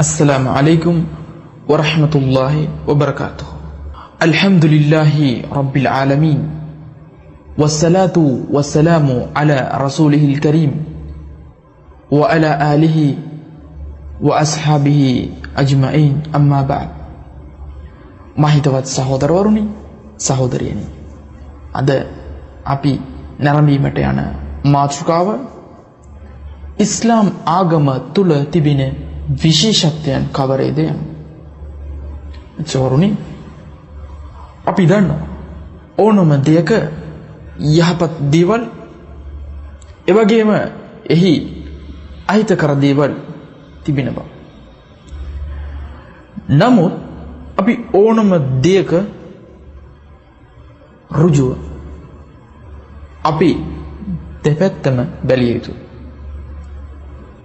السلام عليكم ورحمة الله وبركاته الحمد لله رب العالمين والصلاة والسلام على رسوله الكريم وعلى آله وأصحابه أجمعين أما بعد මහිතවත් සහෝදරවරුනි සහෝදරියනි අද අපි නැරඹීමට යන මාතෘකාව ඉස්ලාම් ආගම තුළ තිබෙන විශේෂත්වයන් කවරේද යන චෝරුණි අපි දන්න ඕනොම දෙයක යහපත් දේවල් එවගේම එහි අහිත කර දේවල් තිබෙන බව. නමුත් අපි ඕනම දෙයක රුජුව අපි දෙපැත්තම බැලිය යුතු.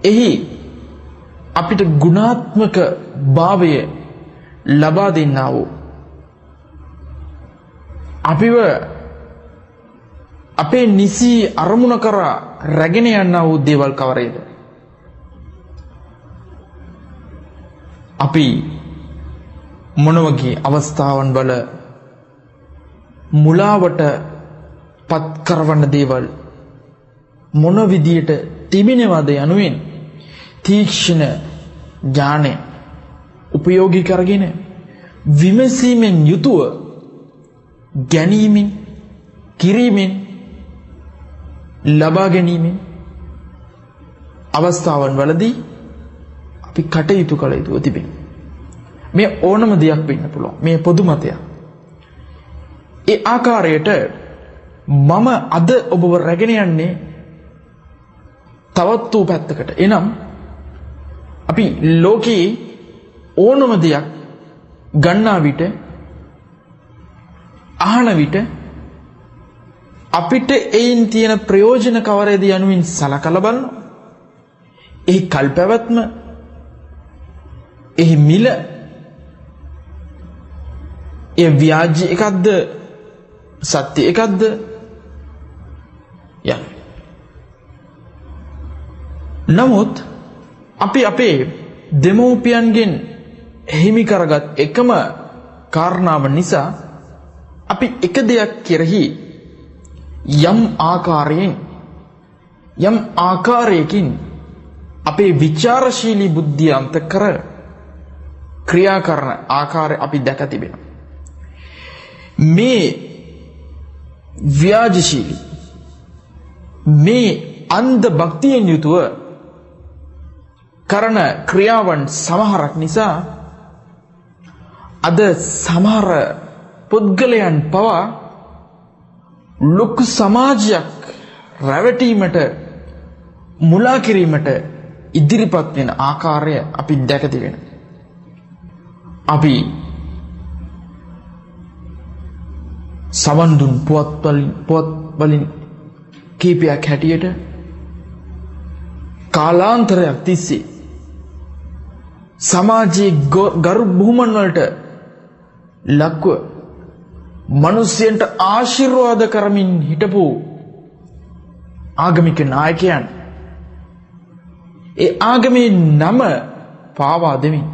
එහි අපිට ගුණාත්මක භාවය ලබා දෙන්නා වූ. අපිව අපේ නිසි අරමුණ කරා රැගෙන යන්න වූ දේවල් කවරේද. අපි මොනවගේ අවස්ථාවන් බල මුලාවට පත්කරවන්න දේවල් මොන විදියට තිබෙනවද යනුවෙන් තීක්ෂණ ඥානය උපයෝගී කරගෙන විමසීමෙන් යුතුව ගැනීමෙන් කිරීමෙන් ලබා ගැනීමෙන් අවස්ථාවන් වලදී අපි කටයුතු කළ යුතුව තිබෙන. මේ ඕනම දෙයක් වෙන්න පුළුවන් මේ පොදු මතයක්. ඒ ආකාරයට මම අද ඔබව රැගෙන යන්නේ තවත් වූ පැත්තකට. එනම් අපි ලෝකයේ ඕනම දෙයක් ගන්නා විට අහන විට අපිට එයින් තියෙන ප්‍රයෝජන කවරේද යනුවෙන් සලකලා බලනවා. එහි කල් පැවැත්ම එහි මිල එය ව්‍යාජ්‍ය එකක්ද සත්‍ය එකක්ද යන. නමුත් අපි අපේ දෙමව්පියන්ගෙන් හිමි කරගත් එකම කාරණාව නිසා අපි එක දෙයක් කෙරෙහි යම් ආකාරයෙන් යම් ආකාරයකින් අපේ විචාරශීලී බුද්ධිය අන්ත කර ක්‍රියා කරන ආකාරය අපි දැක තිබෙනවා. මේ ව්‍යාජශීලී මේ අන්ධ භක්තියෙන් යුතුව කරන ක්‍රියාවන් සමහරක් නිසා අද සමහර පුද්ගලයන් පවා ලොකු සමාජයක් රැවටීමට මුලා කිරීමට ඉදිරිපත් වෙන ආකාරය අපි දැක තිබෙන. අපි සවන් දුන් පුවත් වලින් පුවත් වලින් කීපයක් හැටියට කාලාන්තරයක් තිස්සේ සමාජයේ ගරු බුහුමන් වලට ලක්ව මිනිස්යන්ට ආශිර්වාද කරමින් හිටපු ආගමික නායකයන් ඒ ආගමේ නම පාවා දෙමින්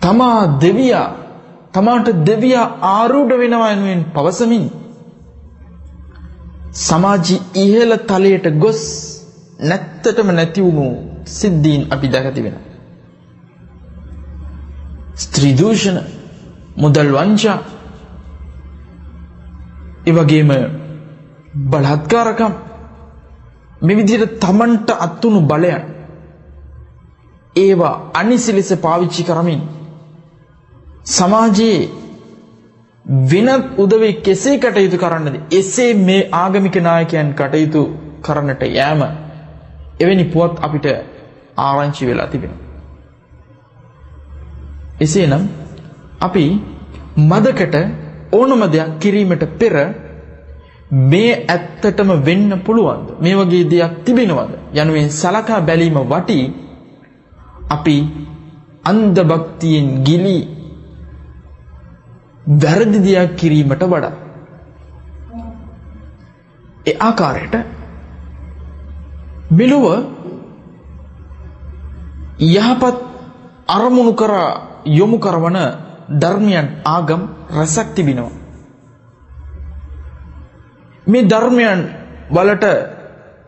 තමා දෙවියා තමාට දෙවියා ආරූඪ වෙනවා යනුවෙන් පවසමින් සමාජي ඉහළ තලයට ගොස් නැත්තටම නැති වුණු සිද්ධීන් අපි දැක තිබෙනවා. ස්ත්‍රී දූෂණ, මුදල් වංචා, ඒ වගේම බලහත්කාරකම් මේ විදිහට තමන්ට අත්තුණු බලයන් ඒවා අනිසි ලෙස පාවිච්චි කරමින් සමාජයේ වෙනත් උදවේ කෙසේ කටයුතු කරන්නද එසේ මේ ආගමික නායකයන් කටයුතු කරන්නට යෑම එවැනි පුවත් අපිට ආරංචි වෙලා තිබෙනවා. එසේනම් අපි මදකට ඕනම දෙයක් කිරීමට පෙර මේ ඇත්තටම වෙන්න පුළුවන්ද? මේ වගේ දෙයක් තිබෙනවද? යනුවෙන් සලකා බැලීම වටී අපි අන්ධ භක්තියෙන් ගිලී වැරදි දෙයක් කිරීමට වඩා ඒ ආකාරයට මෙලොව යහපත් අරමුණු කර යොමු කරවන ධර්මයන් ආගම් රැසක් තිබෙනවා. මේ ධර්මයන් වලට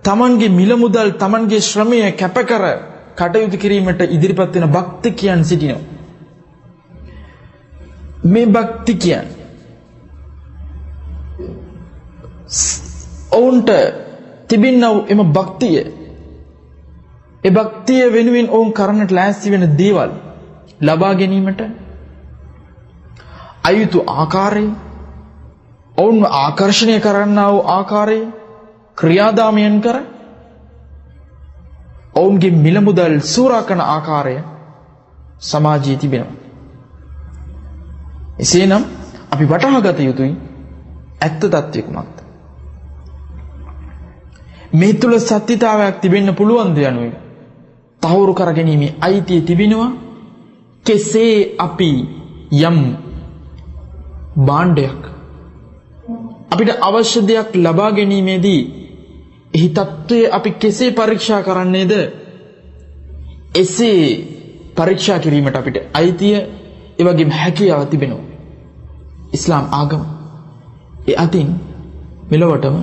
තමන්ගේ මිල මුදල් තමන්ගේ ශ්‍රමය කැපකර කටයුතු කිරීමට ඉදිරිපත් වෙන භක්තිකයන් සිටිනවා. මේ භක්තිකයන් ඔවුන්ට තිබින්නව එම භක්තිය ඒ භක්තිය වෙනුවෙන් ඔවුන් කරන්නට ලෑස්ති වෙන දේවල් ලබා ගැනීමට අයුතු ආකාරය ඔවුන්ව ආකර්ෂණය කරන්නා වූ ආකාරය ක්‍රියාදාමයන් කර ඔවුන්ගේ මිල මුදල් සූරා කරන ආකාරය සමාජයේ තිබෙනවා. එසේනම් අපි වටහා ගත යුතුයි ඇත්ත తත්වය කුමක්ද? මේ තුල සත්‍යතාවයක් තිබෙන්න පුළුවන්ද යනුවෙන් තහවුරු කර ගැනීමේ අයිතිය තිබෙනවා කෙසේ අපි යම් භාණ්ඩයක් අපිට අවශ්‍ය දෙයක් ලබා ගැනීමේදී එහි తත්වය අපි කෙසේ පරීක්ෂා කරන්නේද? එසේ පරීක්ෂා කිරීමට අපිට අයිතිය ඒ වගේම හැකියාව තිබෙනවා. ඉස්ලාම් ආගම ඒ අතින් මෙලොවටම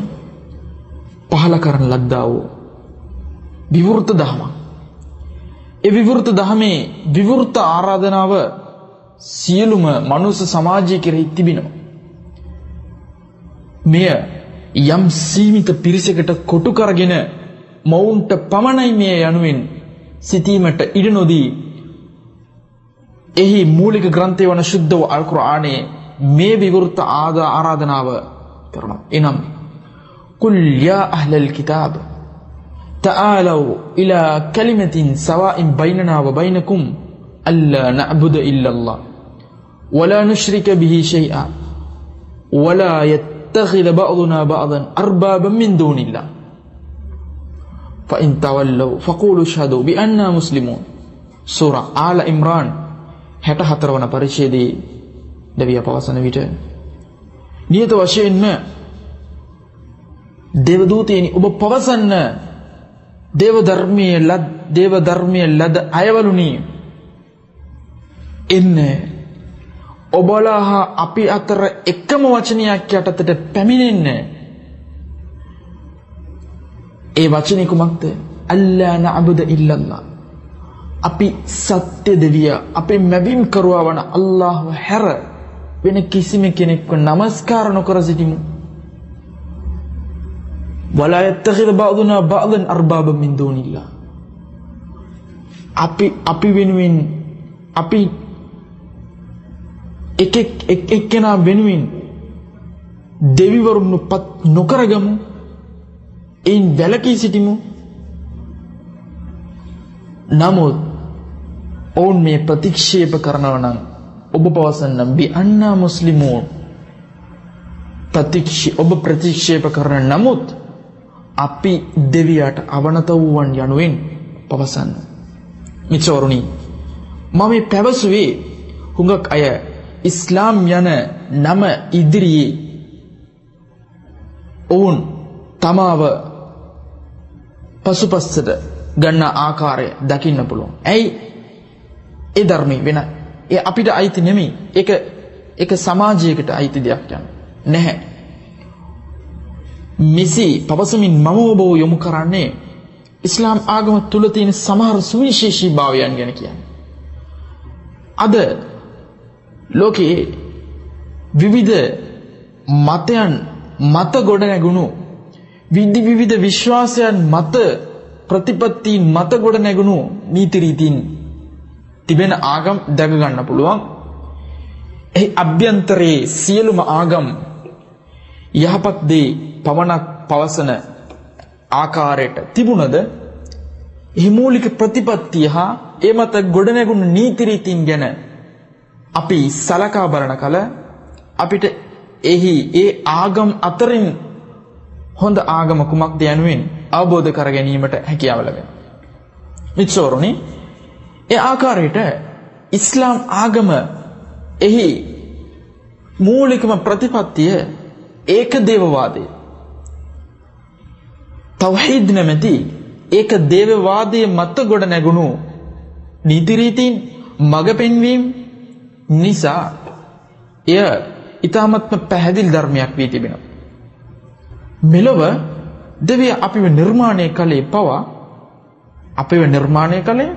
පහල කරන ලද්දා වූ විවෘත දහමක් ඒ විවෘත දහමේ විවෘත ආරාධනාව සියලුම මනුස්ස සමාජය කෙරෙහි තිබෙනවා මෙය යම් සීමිත පිරිසකට කොටු කරගෙන මොවුන්ට පමණයි මෙය යනුවෙන් සිතීමට ඉඩ නොදී එහි මූලික ග්‍රන්ථය වන ශුද්ධ වූ අල් කුර්ආනයේ මේ විවෘත ආදා ආරාධනාව කරනවා. එනම් කුල් යා අහ්ලල් කිතාබ් تعالوا إلى كلمة سواء بيننا وبينكم ألا نعبد إلا الله ولا نشرك به شيئا ولا يت يتخذ بعضنا بعضا أربابا من دون الله فإن تولوا فقولوا اشهدوا بأننا مسلمون සූරා ආල ඉම්රාන් 64 වන පරිච්ඡේදයේ දෙවිය පවසන විට නියත වශයෙන්ම දේවදූතයනි ඔබ පවසන්න දේව ධර්මයේ ලද දේව ධර්මයේ ලද අයවලුනි එන්නේ ඔබලා හා අපි අතර එකම වචනයක් යටතට පැමිණෙන්නේ. ඒ වචනේ කුමක්ද? අල්ලා නඅබුද ඉල්ලල්ලා. අපි සත්‍ය දෙවිය අපේ මැබිම් කරුවා වන අල්ලාහ් හැර වෙන කිසිම කෙනෙක්ව নমස්කාර නොකර සිටිමු. වලා යත්තඛිද බාදුනා බාදන් අර්බාබ මින් දුනිල්ලා අපි අපි වෙනුවෙන් අපි එකෙක් එක් එක්කෙනා වෙනුවෙන් දෙවිවරුන්ව පත් නොකරගමු එයින් වැළකී සිටිමු. නමුත් ඔවුන් මේ ප්‍රතික්ෂේප කරනවා නම් ඔබ පවසන්නම් බි අන්නා මුස්ලිමූන් ප්‍රතික්ෂේ ඔබ ප්‍රතික්ෂේප කරන නමුත් අපි දෙවියට අවනත වූවන් යනුවෙන් පවසන්න මිත්‍රවරුනි මම මේ පැවසුවේ හුඟක් අය ඉස්ලාම් යන නම ඉදිරියේ ඔවුන් තමාව පසුපස්සට ගන්න ආකාරය දකින්න පුළුවන්. ඇයි ඒ ධර්මයේ වෙන ඒ අපිට අයිති නෙමෙයි. ඒක ඒක සමාජයකට අයිති දෙයක් යන. නැහැ. මෙසි පවසමින් මම ඔබ යොමු කරන්නේ ඉස්ලාම් ආගම තුල තියෙන සමහර සුවිශේෂී භාවයන් ගැන කියන්නේ. අද ලෝකයේ විවිධ මතයන් මත ගොඩ නැගුණු විදි විවිධ විශ්වාසයන් මත ප්‍රතිපත්තීන් මත ගොඩ නැගුණු නීති රීතීන් තිබෙන ආගම් දැක ගන්න පුළුවන්. එහි අභ්‍යන්තරයේ සියලුම ආගම් යහපත් දේ පමණක් පවසන ආකාරයට තිබුණද එහි මූලික ප්‍රතිපත්තිය හා ඒ මත ගොඩනැගුණු නීති රීතීන් ගැන අපි සලකා බලන කල අපිට එහි ඒ ආගම් අතරින් හොඳ ආගම කුමක්ද යනුවෙන් අවබෝධ කර ගැනීමට හැකියාව ලැබෙනවා. මිත්‍රවරුනි, ඒ ආකාරයට ඉස්ලාම් ආගම එහි මූලිකම ප්‍රතිපත්තිය ඒක දේවවාදය. තවහීද් නැමැති ඒක දේවවාදයේ මත ගොඩ නැගුණු නීති රීතීන් මග පෙන්වීම නිසා එය ඊ타මත්ම පැහැදිලි ධර්මයක් වී තිබෙනවා. මෙලොව දෙවිය අපිව නිර්මාණය කළේ පවා අපිව නිර්මාණය කළේ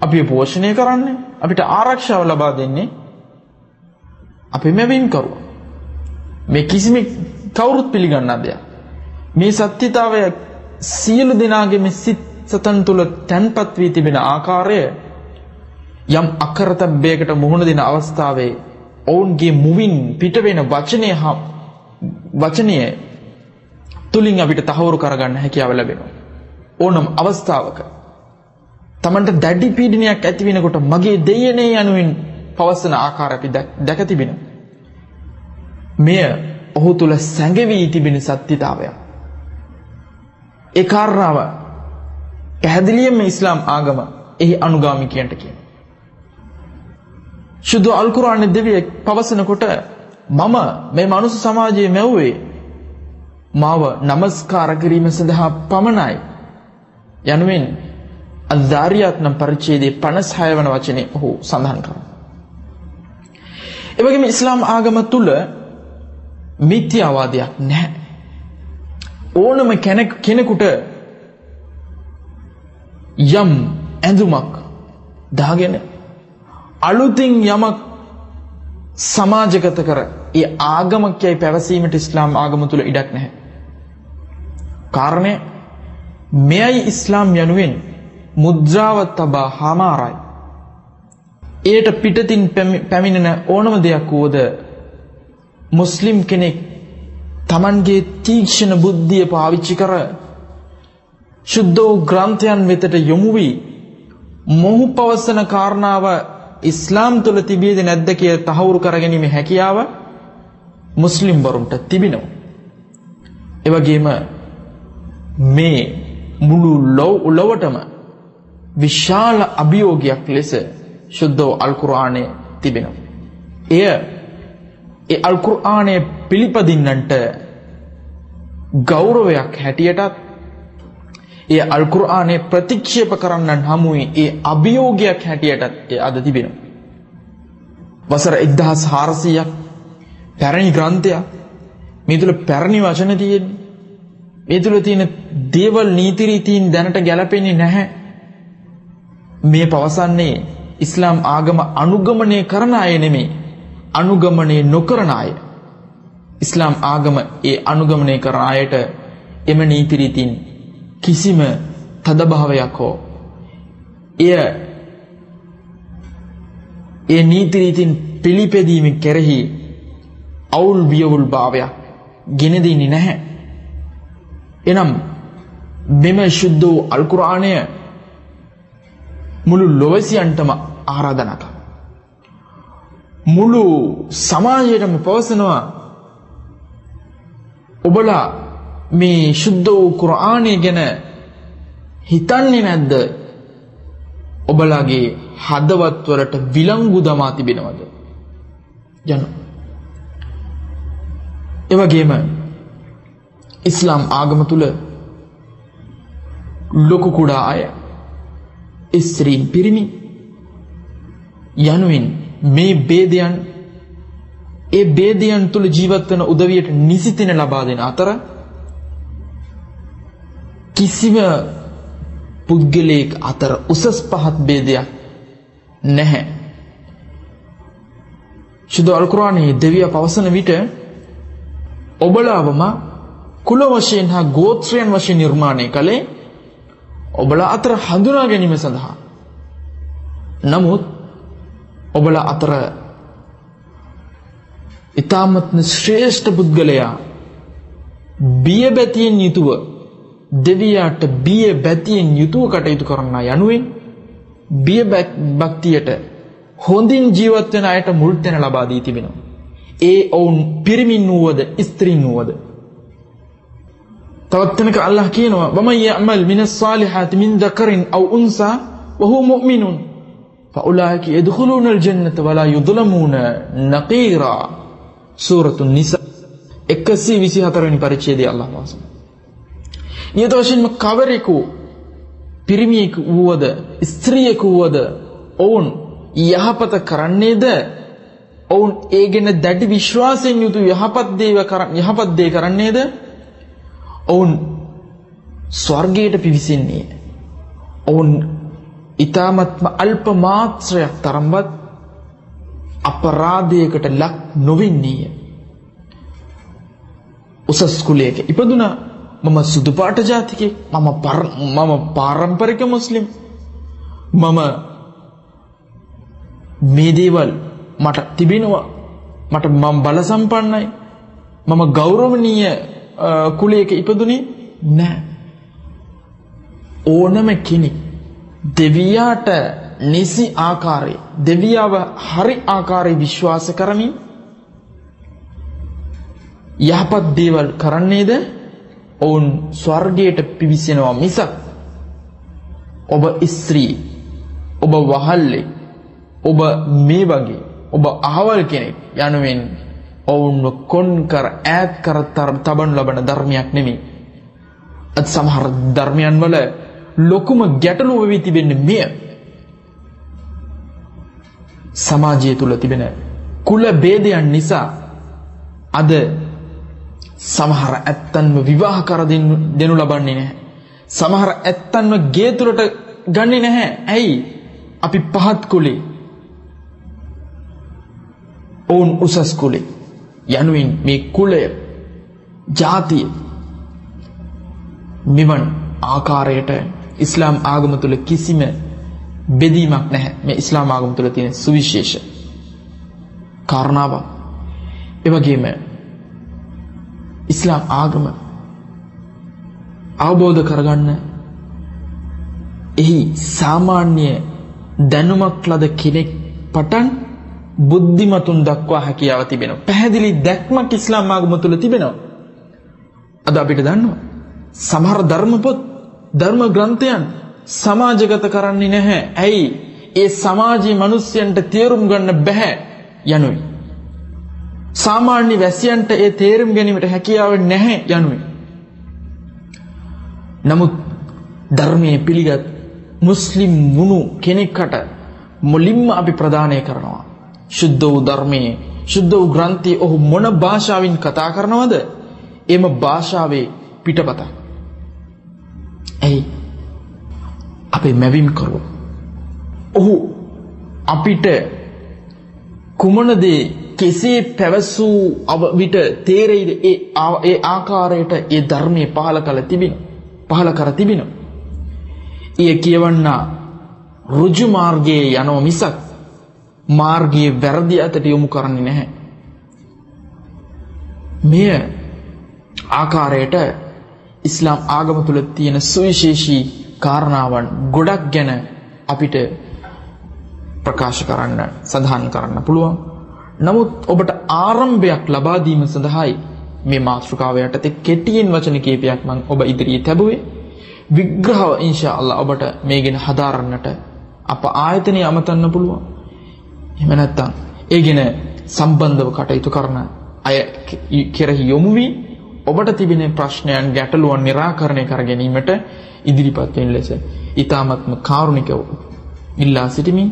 අපිව පෝෂණය කරන්නේ අපිට ආරක්ෂාව ලබා දෙන්නේ අපි මෙවින් කරුවා. මේ කිසිම කවුරුත් පිළිගන්නා දෙයක්. මේ සත්‍යතාවය සියලු දෙනාගේ මේ සිත් සතන් තුළ තැන්පත් වී තිබෙන ආකාරය යම් අකරතබ්බයකට මුහුණ දෙන අවස්ථාවේ ඔවුන්ගේ මුවින් පිට වෙන වචනය හා වචනය තුලින් අපිට තහවුරු කරගන්න හැකියාව ලැබෙනවා. ඕනම් අවස්ථාවක තමන්ට දැඩි පීඩනයක් ඇති වෙනකොට මගේ දෙයනේ යනුවෙන් පවසන ආකාර අපි දැක තිබෙනවා. මෙය ඔහු තුල සැඟවී තිබෙන සත්‍යතාවයක්. ඒ කාරණාව පැහැදිලියෙන්ම ඉස්ලාම් ආගම එහි අනුගාමිකයන්ට කියන. ශුද්ධ අල් කුර්ආනයේ දෙවියෙක් පවසනකොට මම මේ මනුස්ස සමාජයේ මැව්වේ මාව নমස්කාර කිරීම සඳහා පමණයි යනුවෙන් අධාරියාත් නම් පරිච්ඡේදයේ 56 වන වචනේ ඔහු සඳහන් කරනවා. ඒ වගේම ඉස්ලාම් ආගම තුල මිත්‍යාවාදයක් නැහැ. ඕනම කෙනෙකුට යම් ඇඳුමක් දාගෙන අලුතින් යමක් සමාජගත කර ඒ ආගමක් යයි පැවසීමට ඉස්ලාම් ආගම තුල ඉඩක් නැහැ. කාරණය මෙයයි ඉස්ලාම් යනුවෙන් මුද්‍රාව තබා හමාරයි. එයට පිටතින් පැමිණෙන ඕනම දෙයක් වුවද මුස්ලිම් කෙනෙක් තමන්ගේ තීක්ෂණ බුද්ධිය පාවිච්චි කර ශුද්ධ වූ ග්‍රන්ථයන් වෙතට යොමු වී මොහු පවසන කාරණාව ඉස්ලාම් තුළ තිබියද නැද්ද කිය තහවුරු කරගැනීමේ හැකියාව මුස්ලිම් වරුන්ට තිබෙනවා. එවැගේම මේ මුළු ලොව් ලොවටම විශාල අභියෝගයක් ලෙස ශුද්ධ අල්කුරාණය තිබෙනවා. එය ඒ අල්කුරාණය පිළිපදින්නන්ට ගෞරවයක් හැටියටත් ඒ අල්කුරාණය ප්‍රතික්ෂේප කරන්නන් හමුවේ ඒ අභියෝගයක් හැටියටත් ඒ අද තිබෙනවා. වසර එක්දහස් හාරසීයක් පැරණි ග්‍රන්ථයක්. මේ තුළ පැරණි වචන තියෙන්නේ. මේ තුළ තියෙන දේවල් නීතිරීතීන් දැනට ගැලපෙන්නේ නැහැ. මේ පවසන්නේ ඉස්ලාම් ආගම අනුගමනය කරන අය නෙමේ අනුගමනය නොකරන අය. ඉස්ලාම් ආගම ඒ අනුගමනය කරන අයට එම නීතිරීතින් කිසිම තදභාවයක් හෝ එය ඒ නීතිරීතින් පිළිපැදීම කෙරෙහි අවුල් වියවුල් භාවයක් ගෙනදන්නේ නැහැ. එනම් මෙම ශුද්ධ වූ අල්කුරාණය මුළු ලොවසියන්ටම ආරාධනා කළා. මුළු සමාජයටම පවසනවා ඔබලා මේ ශුද්ධ වූ කුරආනය ගැන හිතන්නේ නැද්ද? ඔබලාගේ හදවත් වලට විලංගු දමා තිබෙනවද? ජන. ඒ වගේම ඉස්ලාම් ආගම තුල ලොකු කුඩා අය ස්ත්‍රීන් පිරිමි යනුවෙන් මේ ભેදයන් ඒ ભેදයන් තුල ජීවත් වෙන උදවියට නිසිතින ලබා දෙන අතර කිසිම පුද්ගලයෙක් අතර උසස් පහත් ભેදයක් නැහැ. සුදු අල් කුරානයේ දෙවියා පවසන විට ඔබලාවම කුල වශයෙන් හා ගෝත්‍රයන් වශයෙන් නිර්මාණය කළේ ඔබලා අතර හඳුනා ගැනීම සඳහා. නමුත් ඔබලා අතර ඊ타මත්ම ශ්‍රේෂ්ඨ පුද්ගලයා බිය බැතියෙන් යුතුව දෙවියාට බිය බැතියෙන් යුතුව කටයුතු කරන්න යනුවෙන් බිය භක්තියට හොඳින් ජීවත් වෙන අයට මුල් තැන ලබා දී තිබෙනවා. ඒ ඔවුන් පිරිමින් වූවද ස්ත්‍රීන් වූවද තවත් තැනක අල්ලාහ් කියනවා වමන් යඅමල් මිනස් සාලිහාති මින් දකරින් අව් උන්සා වහුව මුමිනුන් فأولئك يدخلون الجنة ولا يظلمون نقيرا සූරතු නිසා 124 වෙනි පරිච්ඡේදයේ අල්ලාහ් වාසන. ඊට වශයෙන්ම කවරෙකු පිරිමියෙකු වුවද ස්ත්‍රියෙකු වුවද ඔවුන් යහපත කරන්නේද ඔවුන් ඒ ගැන දැඩි විශ්වාසයෙන් යුතු යහපත් දේව යහපත් දේ කරන්නේද ඔවුන් ස්වර්ගයට පිවිසෙන්නේ ඔවුන් ඊ타මත්ම අල්ප මාත්‍රයක් තරම්වත් අපරාධයකට ලක් නොවෙන්නේය. උසස් කුලයක ඉපදුනා. මම සුදු පාට ජාතිකයෙක් මම මම පාරම්පරික මුස්ලිම්. මම මේ දේවල් මට තිබෙනවා. මට මම බල සම්පන්නයි. මම ගෞරවනීය කුලයක ඉපදුනේ නෑ. ඕනම කෙනෙක් දෙවියාට නිසි ආකාරයේ දෙවියාව හරි ආකාරයේ විශ්වාස කරමින් යහපත් දේවල් කරන්නේද ඔවුන් ස්වර්ගයට පිවිසෙනවා මිසක් ඔබ ස්ත්‍රී ඔබ වහල්ලෙක් ඔබ මේ වගේ ඔබ අහවල් කෙනෙක් යනුවෙන් ඔවුන්ව කොන් කර ඈත් කර තබනු ලබන ධර්මයක් නෙමෙයි. අත් සමහර ධර්මයන් වල ලොකුම ගැටලුව වෙවි තිබෙන්නේ මෙය. සමාජය තුල තිබෙන කුල ભેදයන් නිසා අද සමහර ඇත්තන්ව විවාහ කර දෙනු ලබන්නේ නැහැ. සමහර ඇත්තන්ව ගේ තුලට ගන්නේ නැහැ. ඇයි? අපි පහත් කුලේ ඔවුන් උසස් කුලේ යනුවෙන් මේ කුලය ජාතිය මෙවන් ආකාරයට ඉස්ලාම් ආගම තුළ කිසිම බෙදීමක් නැහැ මේ ඉස්ලාම් ආගම තුළ තියෙන සුවිශේෂ කාරණාවක් එවැගේම ඉස්ලාම් ආගම අවබෝධ කරගන්න එහි සාමාන්‍ය දැනුමක් ලද කෙනෙක් පටන් බුද්ධිමතුන් දක්වා හැකියාව තිබෙනවා. පැහැදිලි දැක්මක් ඉස්ලාම් ආගම තුළ තිබෙනවා. අද අපිට දන්නවා. සමහර ධර්ම පොත් ධර්ම ග්‍රන්ථයන් සමාජගත කරන්නේ නැහැ. ඇයි? ඒ සමාජයේ මිනිස්යන්ට තේරුම් ගන්න බෑ යනුයි. සාමාන්‍ය වැසියන්ට ඒ තේරුම් ගැනීමට හැකියාව නැහැ යනුයි. නමුත් ධර්මයේ පිළිගත් මුස්ලිම් වුණු කෙනෙක්ට මුලින්ම අපි ප්‍රදානය කරනවා. ශුද්ධ වූ ධර්මයේ ශුද්ධ වූ ග්‍රන්ථයේ ඔහු මොන භාෂාවෙන් කතා කරනවද? එම භාෂාවේ පිටපත. ඇයි? අපේ මැවීම් කරුව. ඔහු අපිට කුමන දේ කෙසේ පැවසූ විට තේරෙයිද ඒ ඒ ආකාරයට ඒ ධර්මයේ පහල කළ තිබෙන පහල කර තිබෙන. ඊය කියවන්නා ඍජු මාර්ගයේ යනෝ මිසක් මාර්ගයේ වැරදි අතට යොමු කරන්නේ නැහැ. මෙය ආකාරයට ඉස්ලාම් ආගම තුළ තියෙන සුවිශේෂී කාරණාවන් ගොඩක් ගැන අපිට ප්‍රකාශ කරන්න සඳහන් කරන්න පුළුවන්. නමුත් ඔබට ආරම්භයක් ලබා දීම සඳහායි මේ මාතෘකාව යටතේ කෙටියෙන් වචන කීපයක් මම ඔබ ඉදිරියේ තැබුවේ. විග්‍රහව ඉන්ෂා අල්ලා ඔබට මේ ගැන හදාරන්නට අප ආයතනය අමතන්න පුළුවන්. එහෙම නැත්නම් ඒ ගැන සම්බන්ධව කටයුතු කරන අය කෙරෙහි යොමු වී ඔබට තිබෙන ප්‍රශ්නයන් ගැටලුවන් निराකරණය කර ගැනීමට ඉදිරිපත් වෙන ලෙස ඊ타මත්ම කාරුණිකව ඉල්ලා සිටිමින්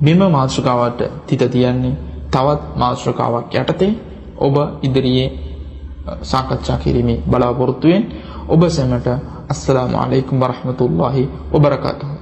මෙම මාතෘකාවට තිත තියන්නේ තවත් මාතෘකාවක් යටතේ ඔබ ඉදිරියේ සාකච්ඡා කිරීමේ බලාපොරොත්තුෙන් ඔබ සැමට අස්සලාමු අලයිකුම් වරහමතුල්ලාහි වබරකාතුහු.